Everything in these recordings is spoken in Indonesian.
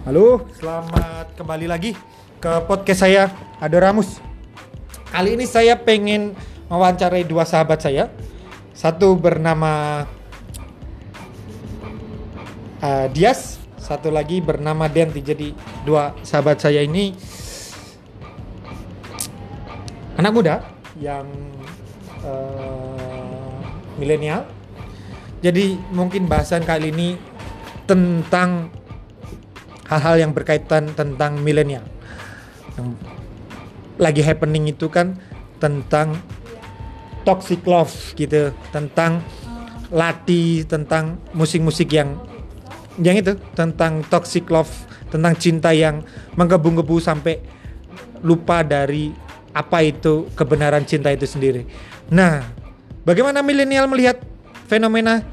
Halo, selamat kembali lagi ke podcast saya Ado Ramus. Kali ini saya pengen mewawancarai dua sahabat saya. Satu bernama uh, Dias, satu lagi bernama Denti. Jadi dua sahabat saya ini anak muda yang uh, milenial. Jadi mungkin bahasan kali ini tentang hal-hal yang berkaitan tentang milenial. Yang lagi happening itu kan tentang toxic love gitu, tentang lati, tentang musik-musik yang yang itu, tentang toxic love, tentang cinta yang menggebu-gebu sampai lupa dari apa itu kebenaran cinta itu sendiri. Nah, bagaimana milenial melihat fenomena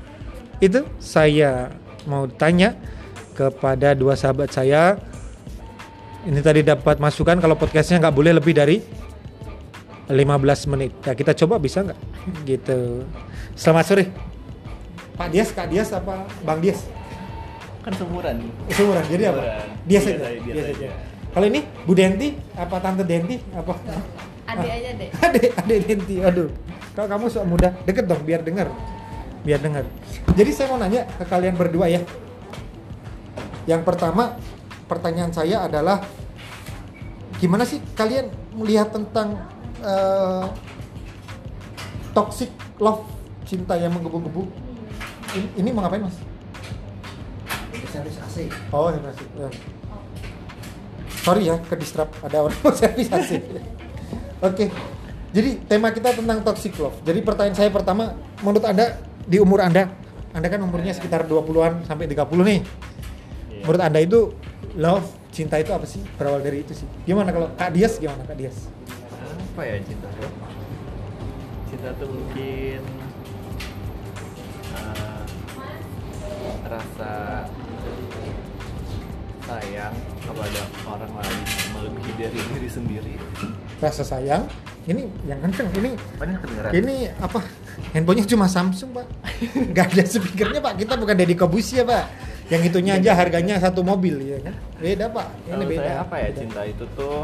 itu? Saya mau tanya kepada dua sahabat saya. Ini tadi dapat masukan kalau podcastnya nggak boleh lebih dari 15 menit. Ya kita coba bisa nggak? Gitu. Selamat sore. Pak Dias, Kak Dias apa Bang Dias? Kan seumuran. Seumuran. Jadi apa? Seumuran. Dias aja. Dias aja. Kalau ini Bu Denti apa Tante Denti apa? Adik aja deh. Adek, adek Denti. Aduh. Kalau kamu sok muda, deket dong biar dengar. Biar dengar. Jadi saya mau nanya ke kalian berdua ya. Yang pertama, pertanyaan saya adalah gimana sih kalian melihat tentang eh, toxic love, cinta yang menggebu-gebu? Ini, ini mau ngapain, Mas? servis AC Oh, ya, Mas. Ya. Sorry ya, ke distrap ada orang mau servis AC. Oke. Jadi tema kita tentang toxic love. Jadi pertanyaan saya pertama, menurut Anda di umur Anda, Anda kan umurnya sekitar 20-an sampai 30 nih. Menurut Anda itu love, cinta itu apa sih? Berawal dari itu sih. Gimana kalau Kak Dias gimana Kak Dias? Apa ya cinta tuh? Cinta tuh mungkin eh, rasa sayang kepada orang lain melebihi dari diri sendiri. Rasa sayang. Ini yang kenceng. Ini ini apa? Handphonenya cuma Samsung pak. Gak ada speakernya pak. Kita bukan Deddy Kobusi ya pak. Yang itunya aja harganya satu mobil ya kan. Beda pak. Ini Kalau beda. saya apa ya Beda. cinta itu tuh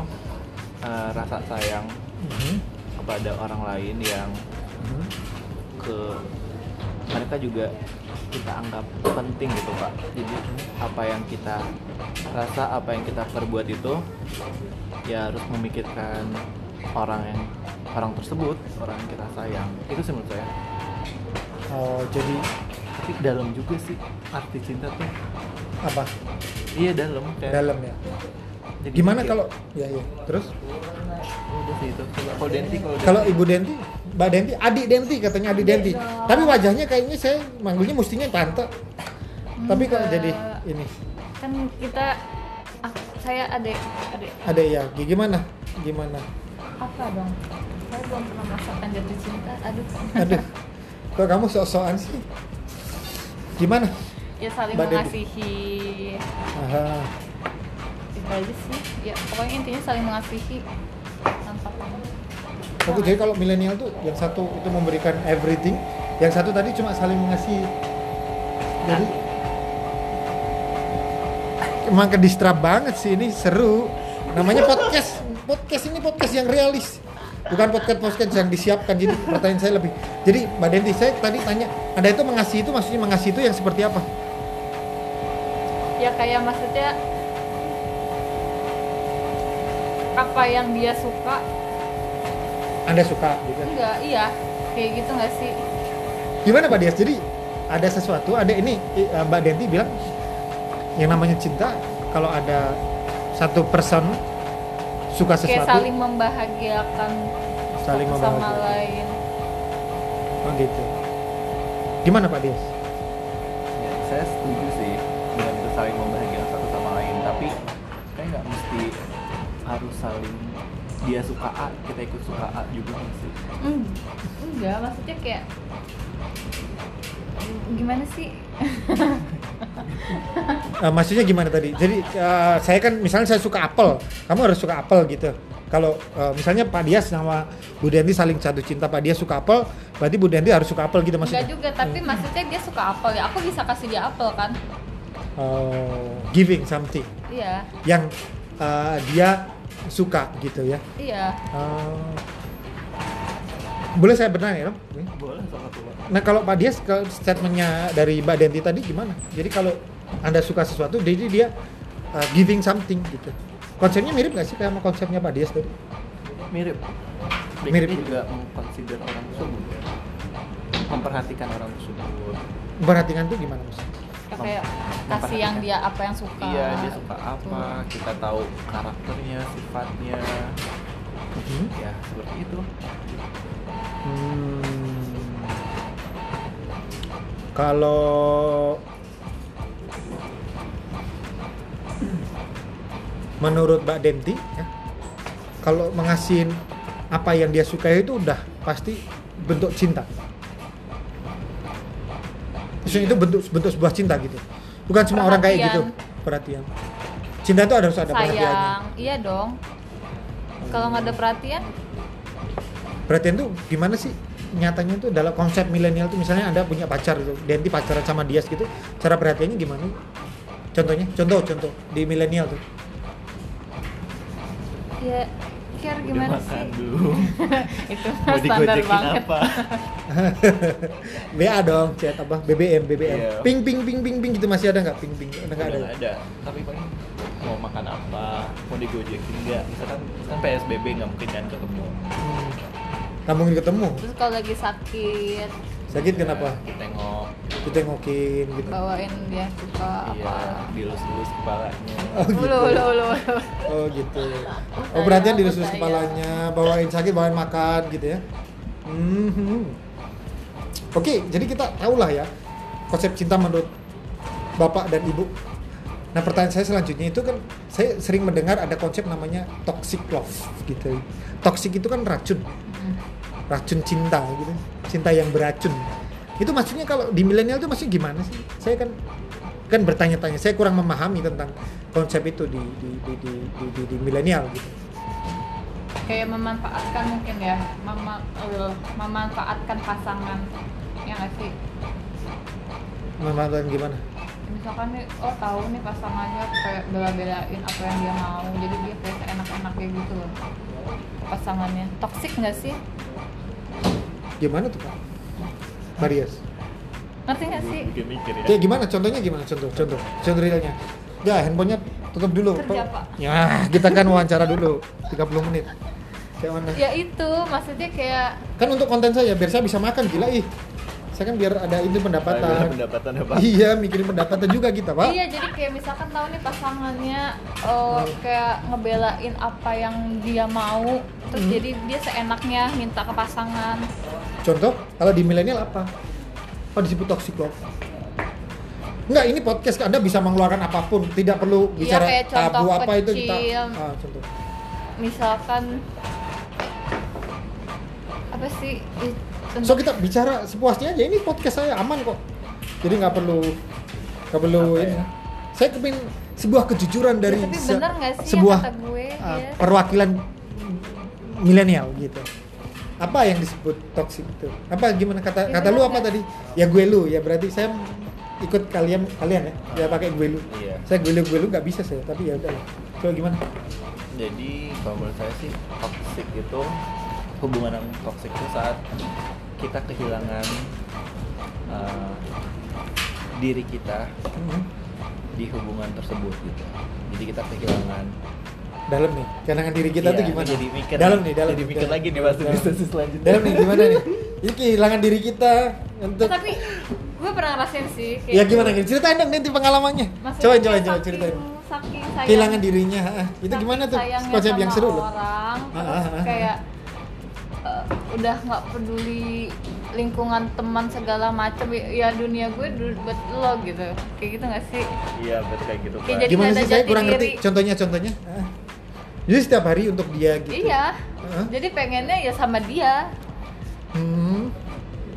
eh, rasa sayang Mhm. kepada orang lain yang Mhm. ke mereka juga kita anggap penting gitu pak jadi apa yang kita rasa apa yang kita perbuat itu ya harus memikirkan orang yang orang tersebut orang yang kita sayang itu sih menurut saya Oh jadi tapi dalam juga sih arti cinta tuh apa? iya dalam kayak Dalam ya. jadi Gimana kalau ya ya. Terus udah sih itu kalau Denti kalau kalau Ibu Denti, Mbak Denti, adik Denti katanya adik Denti. dong. Tapi wajahnya kayaknya saya manggilnya mestinya tante. Tapi kok Enggak. jadi ini Kan kita ah, saya adik adik ada ya gimana? Gimana? apa dong? Saya belum pernah merasakan jatuh cinta. Aduh. Aduh. Kok kamu sok-sokan sih? Gimana? Ya saling Mbak mengasihi. Aha. Itu aja sih. Ya pokoknya intinya saling mengasihi tanpa pamrih. Oke, jadi kalau milenial tuh yang satu itu memberikan everything, yang satu tadi cuma saling mengasihi. Jadi emang ke distrap banget sih ini seru. Namanya podcast, podcast ini podcast yang realis. Bukan podcast podcast yang disiapkan. Jadi pertanyaan saya lebih. Jadi Mbak Denti saya tadi tanya, Anda itu mengasihi itu maksudnya mengasihi itu yang seperti apa? Ya kayak maksudnya apa yang dia suka Anda suka gitu. enggak iya kayak gitu nggak sih Gimana Pak Dias? Jadi ada sesuatu, ada ini uh, Mbak Denti bilang yang namanya cinta kalau ada satu person suka kayak sesuatu saling membahagiakan saling sama membahagiakan. lain Oh gitu. Gimana Pak Dias? ya, saya setuju sih dengan itu saling membahagiakan satu sama lain tapi kayak nggak mesti harus saling dia suka A kita ikut suka A juga nggak sih Hmm, enggak maksudnya kayak gimana sih Uh, maksudnya gimana tadi? Jadi uh, saya kan misalnya saya suka apel, kamu harus suka apel gitu. Kalau uh, misalnya Pak Dias sama Bu Denti saling jatuh cinta, Pak Dias suka apel, berarti Bu Denti harus suka apel gitu enggak maksudnya? juga tapi maksudnya dia suka apel ya aku bisa kasih dia apel kan oh, giving something iya yang uh, dia suka gitu ya. iya Oh. boleh saya bertanya, Rom? boleh satu. Nah kalau Pak Dias ke statementnya dari Mbak Denti tadi gimana? Jadi kalau anda suka sesuatu, jadi dia uh, giving something gitu. Konsepnya mirip nggak sih kayak sama konsepnya Pak Dias tadi? mirip Mirip. mirip juga mengconsider orang tersebut memperhatikan orang tersebut Perhatikan tuh gimana mas? Ya, kayak kasih yang dia apa yang suka iya dia suka apa kita tahu karakternya sifatnya Hmm. ya seperti itu Hmm. Kalau menurut Mbak Denti, ya, kalau mengasihin apa yang dia sukai itu udah pasti bentuk cinta. Maksudnya itu bentuk bentuk sebuah cinta gitu. Bukan semua orang kayak gitu. Perhatian. Cinta itu harus ada perhatiannya. sayang iya dong kalau nggak ada perhatian Perhatian tuh gimana sih? Nyatanya tuh dalam konsep milenial tuh misalnya Anda punya pacar gitu, Denti pacaran sama Dias gitu, cara perhatiannya gimana? Contohnya, contoh, contoh di milenial tuh. Ya care gimana sih dulu itu mau standar digojekin banget apa BA dong, chat apa? BBM, BBM. Iya. Ping ping ping ping ping gitu masih ada nggak? Ping ping. Udah nggak ada. nggak ada tapi paling mau makan apa mau digojekin nggak misalkan kan PSBB nggak mungkin kan ketemu Hmm. Nggak mungkin ketemu. terus kalau lagi sakit Sakit kenapa? kita tengok Ditengokin gitu. bawain dia suka iya apa dilus-lulus kepalanya Oh gitu. ulu ulu ulu. Oh gitu. Oh perhatian dilus Percaya. kepalanya, bawain sakit, bawain makan gitu ya. Mhm. Oke, jadi kita tahu lah ya konsep cinta menurut bapak dan ibu. Nah pertanyaan saya selanjutnya itu kan saya sering mendengar ada konsep namanya toxic love gitu. Toxic itu kan racun, Hmm. racun cinta gitu, cinta yang beracun. Itu maksudnya kalau di milenial itu maksudnya gimana sih? Saya kan kan bertanya-tanya, saya kurang memahami tentang konsep itu di di di di, di, di- di milenial gitu. kayak memanfaatkan mungkin ya mema eh, memanfaatkan pasangan ya nggak sih Memanfaatkan gimana? misalkan nih oh tahu nih pasangannya kayak bela-belain apa yang dia mau jadi dia kayak enak-enaknya gitu loh pasangannya toxic nggak sih Gimana tuh Pak? Marias. ngerti nggak sih bikin mikir ya Kayak gimana? Contohnya gimana? Contoh, contoh, contoh realnya. Ya, handphonenya tutup dulu. Kerja, Pak. Ya, kita kan wawancara dulu 30 menit. Kayak mana? ya itu maksudnya kayak Kan untuk konten saya biar saya bisa makan gila ih. Saya kan biar ada itu Ada pendapatan. pendapatan apa Iya, mikirin pendapatan juga kita, Pak. iya jadi kayak misalkan tahu nih pasangannya eh, kayak ngebelain apa yang dia mau terus Hmm. jadi dia seenaknya minta ke pasangan Contoh, kalau di milenial apa? Apa disebut toxic love? Enggak, ini podcast Anda bisa mengeluarkan apa pun, tidak perlu Iya, bicara tabu apa itu kita. kecil. Ah, contoh. misalkan apa sih So kita bicara sepuasnya aja. Ini podcast saya aman kok. Jadi nggak perlu nggak perlu Apa ini. ya? Saya kepin sebuah kejujuran dari Ya, tapi se- sebuah yang kata gue uh, ya? perwakilan milenial gitu. Apa yang disebut toxic itu? Apa gimana kata Ya, kata lu apa tadi? Ya gue lu ya berarti saya ikut kalian kalian ya. Ya pakai gue lu. iya Saya gue lu gue lu nggak bisa saya tapi ya udah. Coba gimana? jadi kalau menurut saya sih toxic itu hubungan yang toxic itu saat kita kehilangan uh, diri kita Hmm. di hubungan tersebut gitu jadi kita kehilangan Dalam nih. Kehilangan diri kita Iya, tuh gimana? jadi mikir dalam nih, dalam. jadi mikir dalam. lagi nih Dalam. diskusi selanjutnya Dalam nih gimana nih? Ini kehilangan diri kita untuk tapi gue pernah ngerasain sih kayak Ya gimana nih? Ceritain dong nanti pengalamannya. Maksudnya Coba kayak coba coba ceritain. saking sayang Kehilangan dirinya, ha, itu gimana tuh? Konsep yang seru loh. orang Ah, ah, ah. kayak eh, udah nggak peduli lingkungan teman segala macam ya dunia gue buat lo gitu kayak gitu nggak sih iya betul kayak gitu Kayak Pak. jadi Gimana sih ada saya kurang ngerti. Contohnya contohnya. Ah. Jadi setiap hari untuk dia gitu. iya Hah? jadi pengennya ya sama dia Hmm.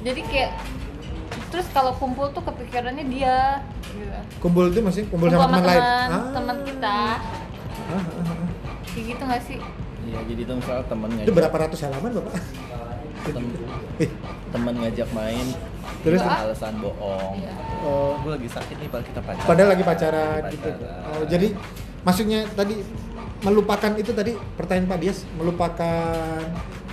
jadi kayak terus kalau kumpul tuh kepikirannya dia gitu. Kumpul itu maksudnya kumpul, sama teman lain. Ah. teman kita Ah, ah, ah. kayak gitu nggak sih iya jadi itu misalnya temen Itu ngajak berapa ratus halaman, Bapak? tem- Eh, temen ngajak main Terus? Ah. alasan bohong Iya. Oh, gue lagi sakit nih padahal kita pacaran padahal lagi pacaran Lagi gitu. pacaran. Oh, jadi maksudnya tadi melupakan itu tadi pertanyaan Pak Dias melupakan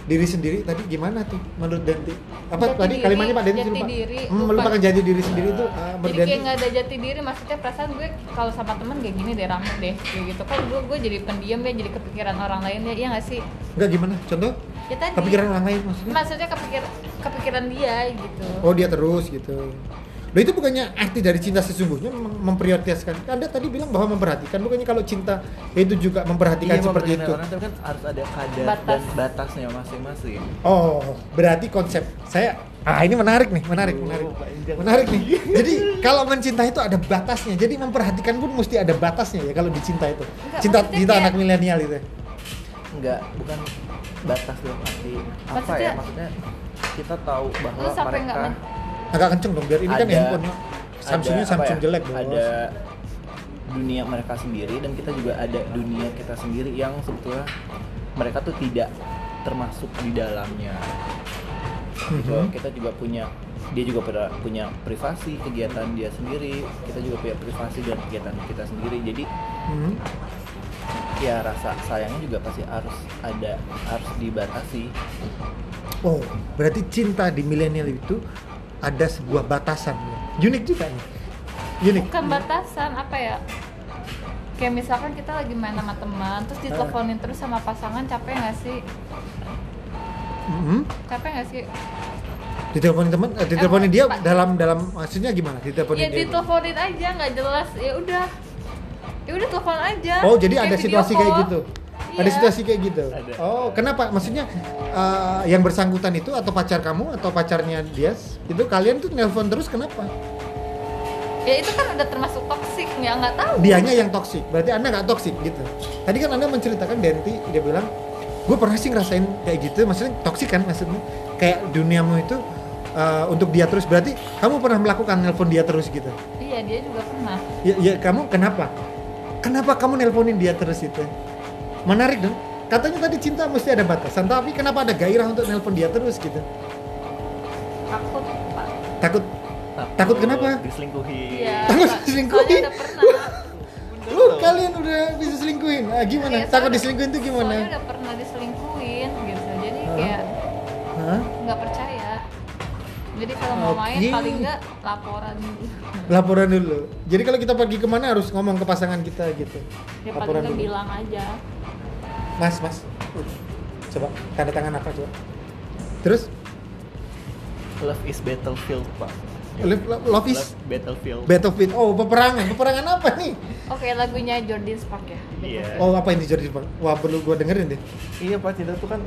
diri sendiri tadi gimana tuh menurut Denti? Apa Jati tadi diri, kalimatnya Pak Denti jati lupa? diri, Hmm, lupa. melupakan jati diri sendiri itu menurut jadi kayak nggak ada jati diri maksudnya perasaan gue kalau sama temen kayak gini deh rame deh kayak gitu kan gue gue jadi pendiam ya jadi kepikiran orang lain ya iya nggak sih Enggak gimana? Contoh? ya tadi Kepikiran orang lain maksudnya? maksudnya kepikir kepikiran dia gitu Oh dia terus gitu. Loh itu bukannya arti dari cinta sesungguhnya mem- memprioritaskan. Anda tadi bilang bahwa memperhatikan, bukannya kalau cinta itu juga memperhatikan Iya, seperti memperhatikan itu. orang tapi kan harus ada kadar Batas. dan batasnya masing-masing Oh, berarti konsep saya ah ini menarik nih, menarik, Oh, menarik. Menarik nih. Jadi kalau mencintai itu ada batasnya. Jadi memperhatikan pun mesti ada batasnya ya kalau dicinta itu. Enggak, cinta cinta kayak- anak milenial itu. enggak bukan batas dalam arti apa Maksudnya- ya maksudnya kita tahu bahwa mereka Agak kenceng dong biar ini kan Ada- handphone Samsungnya Samsung ya, jelek bos. ada dunia mereka sendiri dan kita juga ada dunia kita sendiri yang sebetulnya mereka tuh tidak termasuk di dalamnya. Mhm. kita juga punya dia juga pada punya privasi kegiatan dia sendiri. Kita juga punya privasi dan kegiatan kita sendiri. Jadi Hmm. ya rasa sayangnya juga pasti harus ada harus dibatasi. Oh, berarti cinta di milenial itu ada sebuah batasan. Unik juga nih. Unik. bukan batasan apa ya kayak misalkan kita lagi main sama teman terus diteleponin terus sama pasangan capek nggak sih Mhm. capek nggak sih Diteleponin teman, eh, diteleponin dia Pak? dalam dalam maksudnya gimana? Diteleponin ya dia. diteleponin aja nggak jelas ya udah ya udah telepon aja Oh, jadi Kayak ada situasi kayak gitu. Ada Iya. situasi kayak gitu. Ada. Oh, kenapa? Maksudnya eh, yang bersangkutan itu atau pacar kamu atau pacarnya dia itu kalian tuh nelpon terus kenapa? ya itu kan udah termasuk toksik ya nggak tahu Dianya yang toksik. Berarti Anda nggak toksik gitu. Tadi kan Anda menceritakan Denti dia bilang, "Gue pernah sih ngerasain kayak gitu." Maksudnya toksik kan maksudnya? Kayak duniamu itu eh, untuk dia terus. Berarti kamu pernah melakukan nelpon dia terus gitu. iya dia juga pernah Ya, ya kamu kenapa? Kenapa kamu nelponin dia terus itu? Menarik dong. Katanya tadi cinta mesti ada batasan, tapi kenapa ada gairah untuk nelpon dia terus gitu? takut pak Takut Takut kenapa? diselingkuhi iya Takut soalnya udah pernah Lu kalian udah bisa selingkuhin. Ah, gimana? Iya, Takut soalnya- diselingkuhin tuh soalnya gimana? udah pernah diselingkuhin gitu jadi kayak Hah? nggak percaya jadi kalau mau main paling nggak laporan dulu Laporan dulu. Jadi kalau kita pergi ke mana harus ngomong ke pasangan kita gitu. ya Laporan dulu. bilang aja Mas, mas. Coba tanda tangan apa coba? Terus love is battlefield pak love, love, love is love battlefield battlefield. Oh, peperangan. Peperangan apa nih? oke lagunya Jordan Spark ya Iya. Oh, apa ini Jordi Bang? Wah, perlu gua dengerin deh. iya pak cinta tuh kan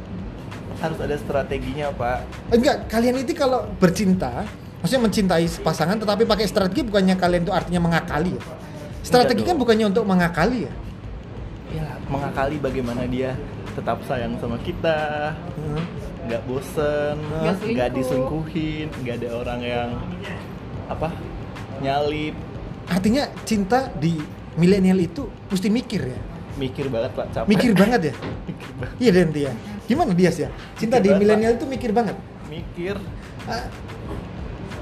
harus ada strateginya pak Enggak, kalian itu kalau bercinta, maksudnya mencintai pasangan tetapi pakai strategi bukannya kalian itu artinya mengakali ya? Strategi kan bukannya untuk mengakali ya? ya mengakali bagaimana dia tetap sayang sama kita Hmm. nggak bosen Nggak nggak selingkuh. diselingkuhin nggak ada orang yang apa nyalip Artinya cinta di milenial itu mesti mikir ya? Mikir banget pak capek Mikir banget ya? mikir banget Iya Denti ya? Gimana dia sih ya? Cinta Mikir di milenial itu mikir banget? mikir Ah,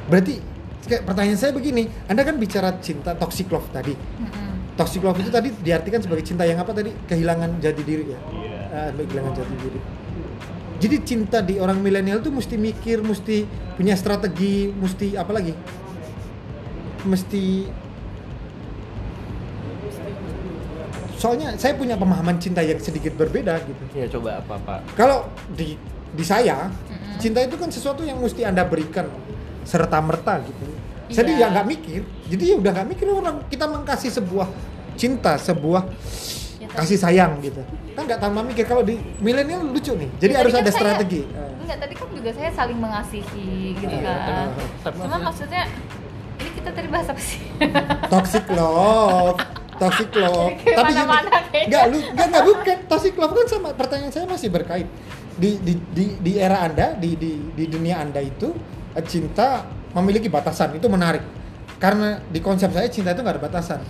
berarti kayak pertanyaan saya begini, Anda kan bicara cinta toxic love tadi. Mm-mm. Toxic love itu tadi diartikan sebagai cinta yang apa tadi? Kehilangan jati diri ya? iya Ah, kehilangan jati diri. Jadi cinta di orang milenial tuh mesti mikir, mesti punya strategi, mesti apa lagi? Mesti Soalnya saya punya pemahaman cinta yang sedikit berbeda gitu. ya coba apa pak Kalau di di saya, Mm-mm. cinta itu kan sesuatu yang mesti Anda berikan serta merta gitu. Jadi Iya. ya nggak mikir. Jadi ya udah nggak mikir orang kita mengkasih sebuah cinta, sebuah Ya, tapi- kasih sayang gitu. Kan nggak tanpa mikir kalau di milenial lucu nih. Jadi Ya, harus tadi ada kan saya- strategi. Enggak tadi kan juga saya saling mengasihi gitu Iya, kan. Tapi cuma maksudnya- maksudnya ini kita tadi bahas apa sih Toxic love, toxic love. Jadi Tapi gini, mana-mana kayaknya. nggak lu nggak nggak bukan toxic love kan sama pertanyaan saya masih berkait di di di, di era anda di di di dunia anda itu eh, cinta memiliki batasan itu menarik karena di konsep saya cinta itu nggak ada batasan.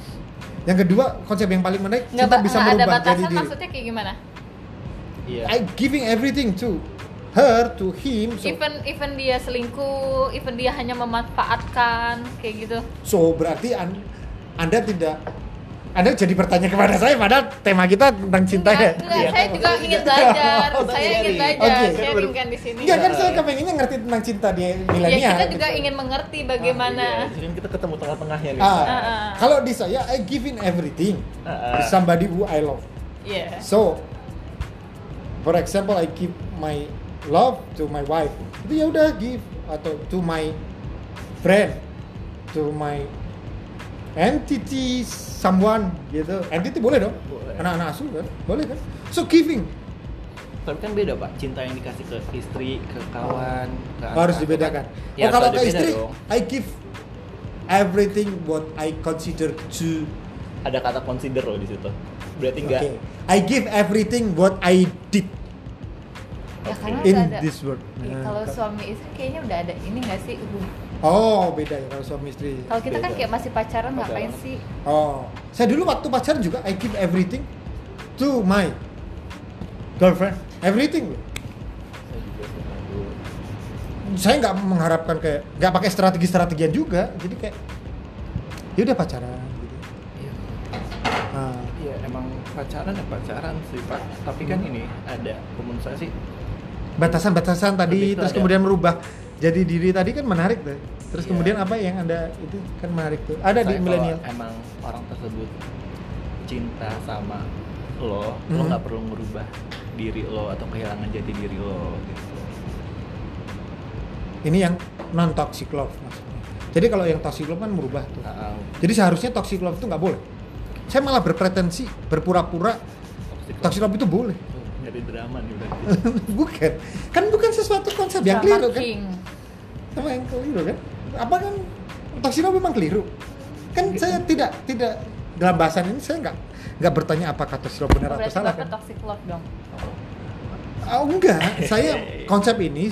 Yang kedua konsep yang paling menarik nggak cinta bisa ada merubah jadi batasan diri. maksudnya kayak gimana iya I giving everything to her to him so, even even dia selingkuh even dia hanya memanfaatkan kayak gitu so berarti an- anda tidak anda jadi bertanya kepada saya padahal tema kita tentang cinta ya enggak, saya juga ingin belajar Oh, saya nyari. ingin belajar Oke. sharing kan di sini Enggak kan saya kepengennya ngerti tentang cinta di ya milenial kita juga ingin mengerti bagaimana Iya, jadi kita ketemu tengah-tengahnya nih. Ah, Ah, ah. kalau di saya I give in everything Ah, ah. to somebody who I love Iya. So, for example, I give my love to my wife. Itu ya udah give atau to my friend, to my entity, someone gitu. Entity boleh dong. Boleh. Anak-anak asuh kan, boleh kan. So giving Tapi kan beda pak, cinta yang dikasih ke istri, ke kawan, ke harus anak, dibedakan. kan- Ya, oh kalau ke istri, dong. I give everything what I consider to. Ada kata consider loh di situ. Berarti enggak. Okay. I give everything what I did Ya karena in ada. this world. Iya, Nah, kalau ka- suami istri kayaknya udah ada ini nggak sih? Oh beda ya kalau suami istri. Kalau kita kan Beda. kayak masih pacaran Pacaran. ngapain sih? Oh, saya dulu waktu pacaran juga I give everything to my girlfriend, everything. loh. Saya nggak mengharapkan kayak nggak pakai strategi-strategian juga, jadi kayak ya udah pacaran. Gitu. Iya. Nah, Iya, emang pacaran ya pacaran sih pak. Tapi kan Hmm. ini ada sih batasan-batasan tadi, terus ada- kemudian merubah jadi diri tadi kan menarik tuh. Terus Iya. kemudian apa yang anda itu kan menarik tuh. Ada di saya kalau milenial. Emang orang tersebut cinta sama lo, lo Hmm. nggak perlu merubah diri lo atau kehilangan jati diri lo gitu. Ini yang non toxic love maksudnya. Jadi kalau yang toxic love kan merubah tuh. Jadi seharusnya toxic love itu nggak boleh. Saya malah berpretensi berpura-pura toxic toxic love itu boleh. Nyari drama nih berarti. bukan kan bukan sesuatu konsep yang keliru kan Sama yang keliru kan? Apa kan love memang keliru? Kan saya tidak tidak dalam bahasan ini saya nggak nggak bertanya apakah love benar atau salah kan? toxic love dong. oh enggak. Saya konsep ini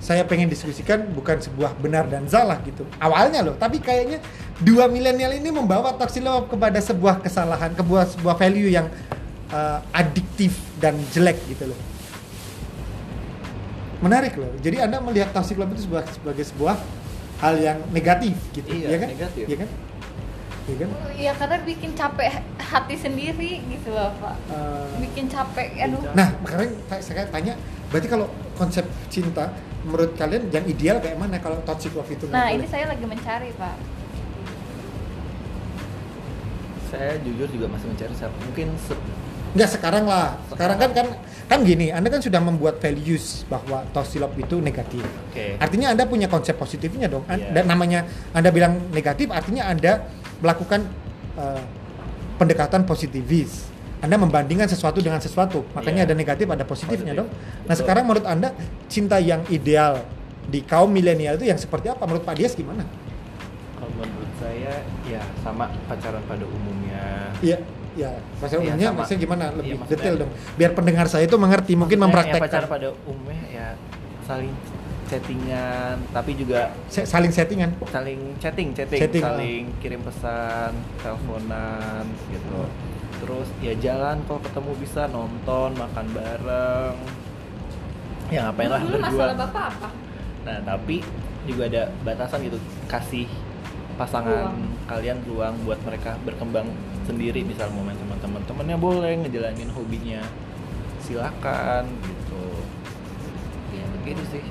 saya pengen diskusikan bukan sebuah benar dan salah gitu. Awalnya loh tapi kayaknya dua milenial ini membawa toxic love kepada sebuah kesalahan kebuah sebuah value yang uh, adiktif dan jelek gitu loh menarik loh jadi anda melihat toxic love itu sebuah, sebagai sebuah hal yang negatif gitu Iya, ya kan negatif. Iya kan Iya kan Iya karena bikin capek hati sendiri gitu loh pak. Uh, Bikin capek, aduh. Nah, makanya saya- tanya, berarti kalau konsep cinta menurut kalian yang ideal kayak mana kalau toxic love itu? Nah boleh? ini saya lagi mencari pak. saya jujur juga masih mencari siapa mungkin se- Nggak sekarang lah. Sekarang kan kan kan gini, Anda kan sudah membuat values bahwa toxic love itu negatif. Oke. Artinya Anda punya konsep positifnya dong. Iya. Dan namanya Anda bilang negatif artinya Anda melakukan eh, pendekatan positivis. Anda membandingkan sesuatu dengan sesuatu. Makanya Iya. ada negatif, ada positifnya Positif. dong. Nah, Betul. sekarang menurut Anda cinta yang ideal di kaum milenial itu yang seperti apa? Menurut Pak Dias gimana? kalau menurut saya ya sama pacaran pada umumnya Iya, ya. Maksudnya Iya, umumnya sama. maksudnya gimana? Iya, Lebih maksudnya- detail dong. Biar pendengar saya itu mengerti, mungkin Maksudnya, ya, mempraktekkan. pacaran pada umumnya ya saling chattingan tapi juga Se- saling settingan. saling chatting chatting, Chatting, saling kirim pesan teleponan gitu terus ya jalan kalau ketemu bisa nonton makan bareng ya ngapain lah berdua masalah bapak apa? nah tapi juga ada batasan gitu kasih pasangan Ruang. kalian ruang buat mereka berkembang sendiri misal mau main sama teman-temannya boleh ngejalanin hobinya silakan gitu Iya, gitu sih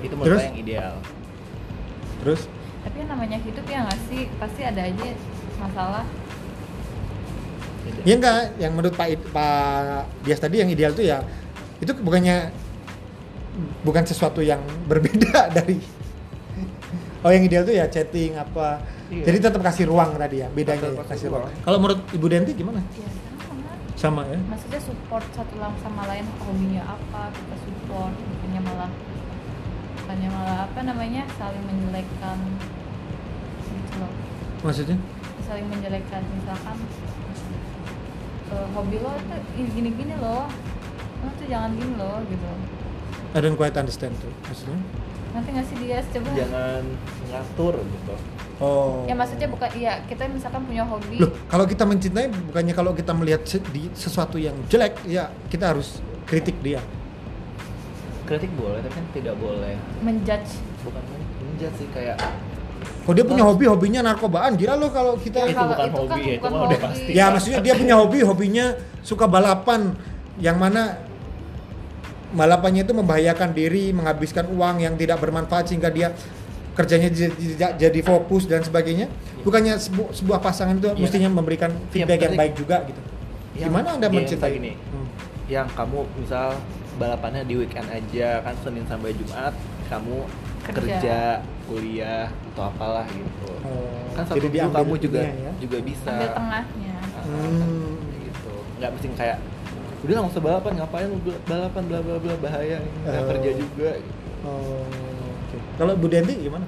itu menurut Terus? saya yang ideal Terus Tapi yang namanya hidup ya nggak sih pasti ada aja masalah. Beda. ya enggak yang menurut Pak Pak Dias tadi yang ideal tuh ya itu bukannya bukan sesuatu yang berbeda dari Oh yang ideal tuh ya chatting apa. Iya. Jadi tetap kasih ruang tadi ya bedanya Tetap ya, kasih kasih ruang. ruang. Kalau menurut Ibu Denti gimana? Ya sama. Sama ya. Maksudnya support satu lang- sama lain hobinya apa kita support bukannya malah bukannya malah apa namanya saling menjelekkan gitu loh Maksudnya? saling menjelekkan misalkan eh, hobi lo tuh gini-gini loh lo tuh jangan gini loh gitu I don't quite understand tuh maksudnya. Nanti nggak sih dia coba. Jangan ngatur gitu. Oh. ya maksudnya bukan iya kita misalkan punya hobi. Loh, kalau kita mencintai bukannya kalau kita melihat se- di sesuatu yang jelek, ya kita harus kritik dia. kritik boleh tapi kan tidak boleh. Menjudge. Bukan menjat sih kayak Kok dia punya hobi hobinya narkobaan? Gila lo kalau kita Ya, itu kalau bukan itu kan hobi ya, itu mah udah pasti. Ya maksudnya dia punya hobi, hobinya suka balapan. Yang mana balapannya itu membahayakan diri, menghabiskan uang yang tidak bermanfaat sehingga dia kerjanya tidak jadi fokus dan sebagainya. Bukannya sebu- sebuah pasangan itu Iya. mestinya memberikan feedback yang baik juga gitu. Yang Gimana Anda mencintai yang gini. Hmm. yang kamu misal balapannya di weekend aja kan Senin sampai Jumat kamu Kerja. kerja, kuliah atau apalah gitu Oh, kan satu jadi minggu kamu juga ya. juga bisa ambil tengahnya Ah, Hmm. gitu nggak mesti kayak udah nggak usah balapan ngapain lu balapan bla bla bla bahaya nggak Oh. kerja juga gitu. Oh, oke. Kalau Bu Denti gimana?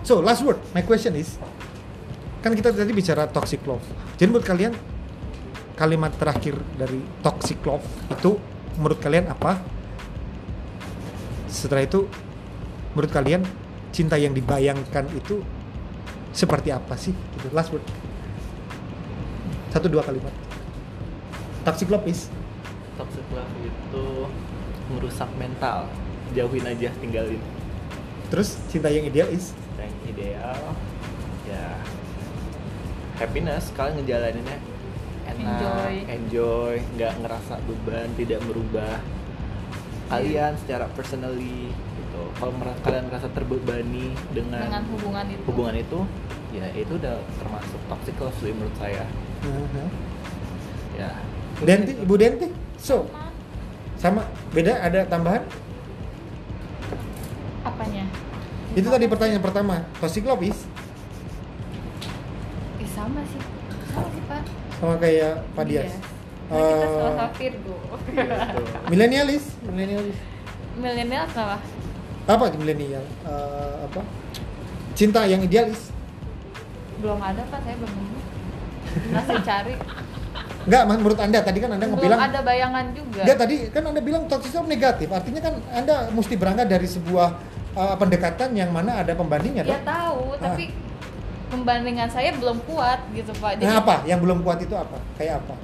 So last word, my question is, kan kita tadi bicara toxic love. Jadi menurut kalian kalimat terakhir dari toxic love itu menurut kalian apa? Setelah itu menurut kalian cinta yang dibayangkan itu seperti apa sih? Gitu. Last word. Satu dua kalimat. Toxic love is toxic love itu merusak mental. Jauhin aja tinggalin. Terus cinta yang ideal is? Yang ideal ya happiness. Kalian ngejalaninnya enak Enjoy. enjoy nggak ngerasa beban tidak merubah kalian secara personally gitu. Kalau mer- kalian merasa terbebani dengan, dengan hubungan itu. hubungan itu ya itu udah termasuk toxic love sih menurut saya. Uh-huh. ya. Denti, Ibu Denti. So, Sama. beda ada tambahan? apanya Itu tadi pertanyaan pertama. Toxic love is Ih, sama sih sama sih pak sama kayak Pak Dias. Iya. Kan kita Eh, sama-sama Virgo gitu. Milenialis, milenialis. milenial apa Apa itu milenial? Eh, apa? Cinta yang idealis. belum ada pak saya belum nemu masih cari Enggak, menurut Anda tadi kan Anda belum ngebilang ada bayangan juga Enggak, tadi kan Anda bilang toxic negatif. Artinya kan Anda mesti berangkat dari sebuah eh, pendekatan yang mana ada pembandingnya ya dong. tahu Ah. tapi pembandingan saya belum kuat gitu pak Nah, apa? Yang belum kuat itu apa? Kayak apa?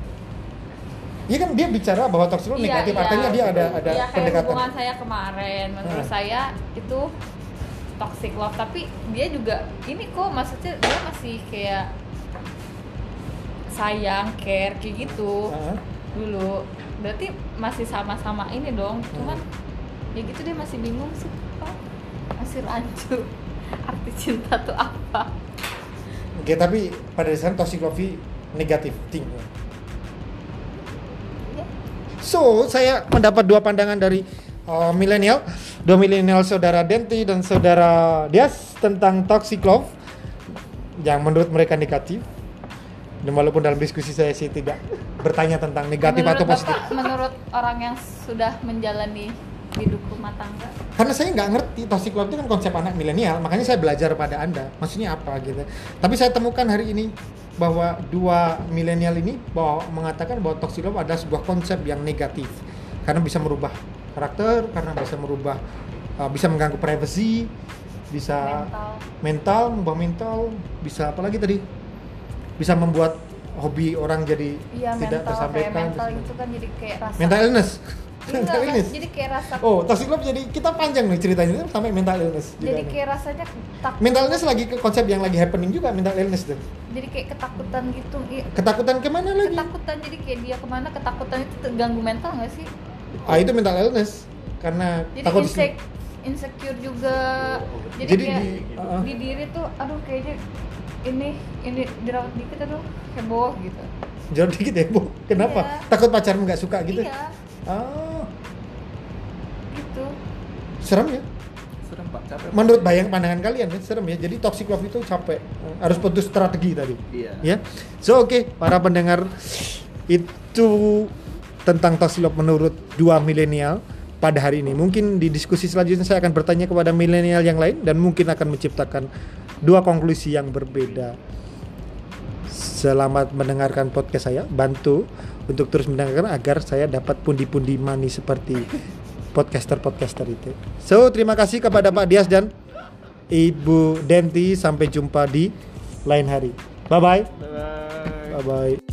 Iya kan dia bicara bahwa toxic Iya, negatif, iya. artinya dia ada ada Iya, kayak pendekatan. hubungan saya kemarin menurut Ah. saya itu toxic love tapi dia juga ini kok maksudnya dia masih kayak sayang care kayak gitu Heeh. dulu berarti masih sama-sama ini dong Hmm. cuman ya gitu dia masih bingung sih pak masih rancu arti cinta tuh apa Oke, tapi pada dasarnya toxic love negatif thing. ya. ya So, saya mendapat dua pandangan dari uh, milenial, dua milenial saudara Denti dan saudara Dias tentang toxic love yang menurut mereka negatif. Dan walaupun dalam diskusi saya sih tidak bertanya tentang negatif menurut atau positif. bapak menurut orang yang sudah menjalani hidup rumah tangga Karena saya nggak ngerti toxic love itu kan konsep anak milenial, makanya saya belajar pada anda. Maksudnya apa gitu? Tapi saya temukan hari ini bahwa dua milenial ini bahwa mengatakan bahwa toxic love adalah sebuah konsep yang negatif karena bisa merubah karakter, karena bisa merubah, uh, bisa mengganggu privasi, bisa mental mental, mengubah mental, bisa apa lagi tadi? Bisa membuat hobi orang jadi iya tidak mental kayak tersampaikan. mental terus- itu kan jadi kayak rasa mental illness. Iya, mental Mas, illness. jadi kayak rasa Oh, toxic love jadi kita panjang nih ceritanya sampai mental illness juga jadi nih. kayak rasanya takut Mental illness lagi ke konsep yang lagi happening juga mental illness tuh. jadi kayak ketakutan gitu Iya, Ketakutan ke mana lagi? ketakutan jadi kayak dia ke mana ketakutan itu terganggu mental nggak sih Ah itu mental illness karena jadi takut insek insecure juga jadi, Jadi kayak di- di, uh-uh. diri tuh aduh kayaknya ini ini dirawat dikit aduh heboh gitu jauh dikit ya bu. Kenapa? Iya. Takut pacarmu nggak suka gitu? iya Ah, gitu serem ya. serem pak capek. Menurut bayang pandangan kalian ya serem ya. Jadi toxic love itu capek. Harus putus strategi tadi. iya Ya. So oke para pendengar itu tentang toxic love menurut dua milenial pada hari ini. Mungkin di diskusi selanjutnya saya akan bertanya kepada milenial yang lain dan mungkin akan menciptakan dua konklusi yang berbeda. Selamat mendengarkan podcast saya. Bantu untuk terus mendengarkan agar saya dapat pundi-pundi money seperti podcaster-podcaster itu. So, terima kasih kepada Pak Dias dan Ibu Denti. Sampai jumpa di lain hari. Bye-bye. bye Bye-bye.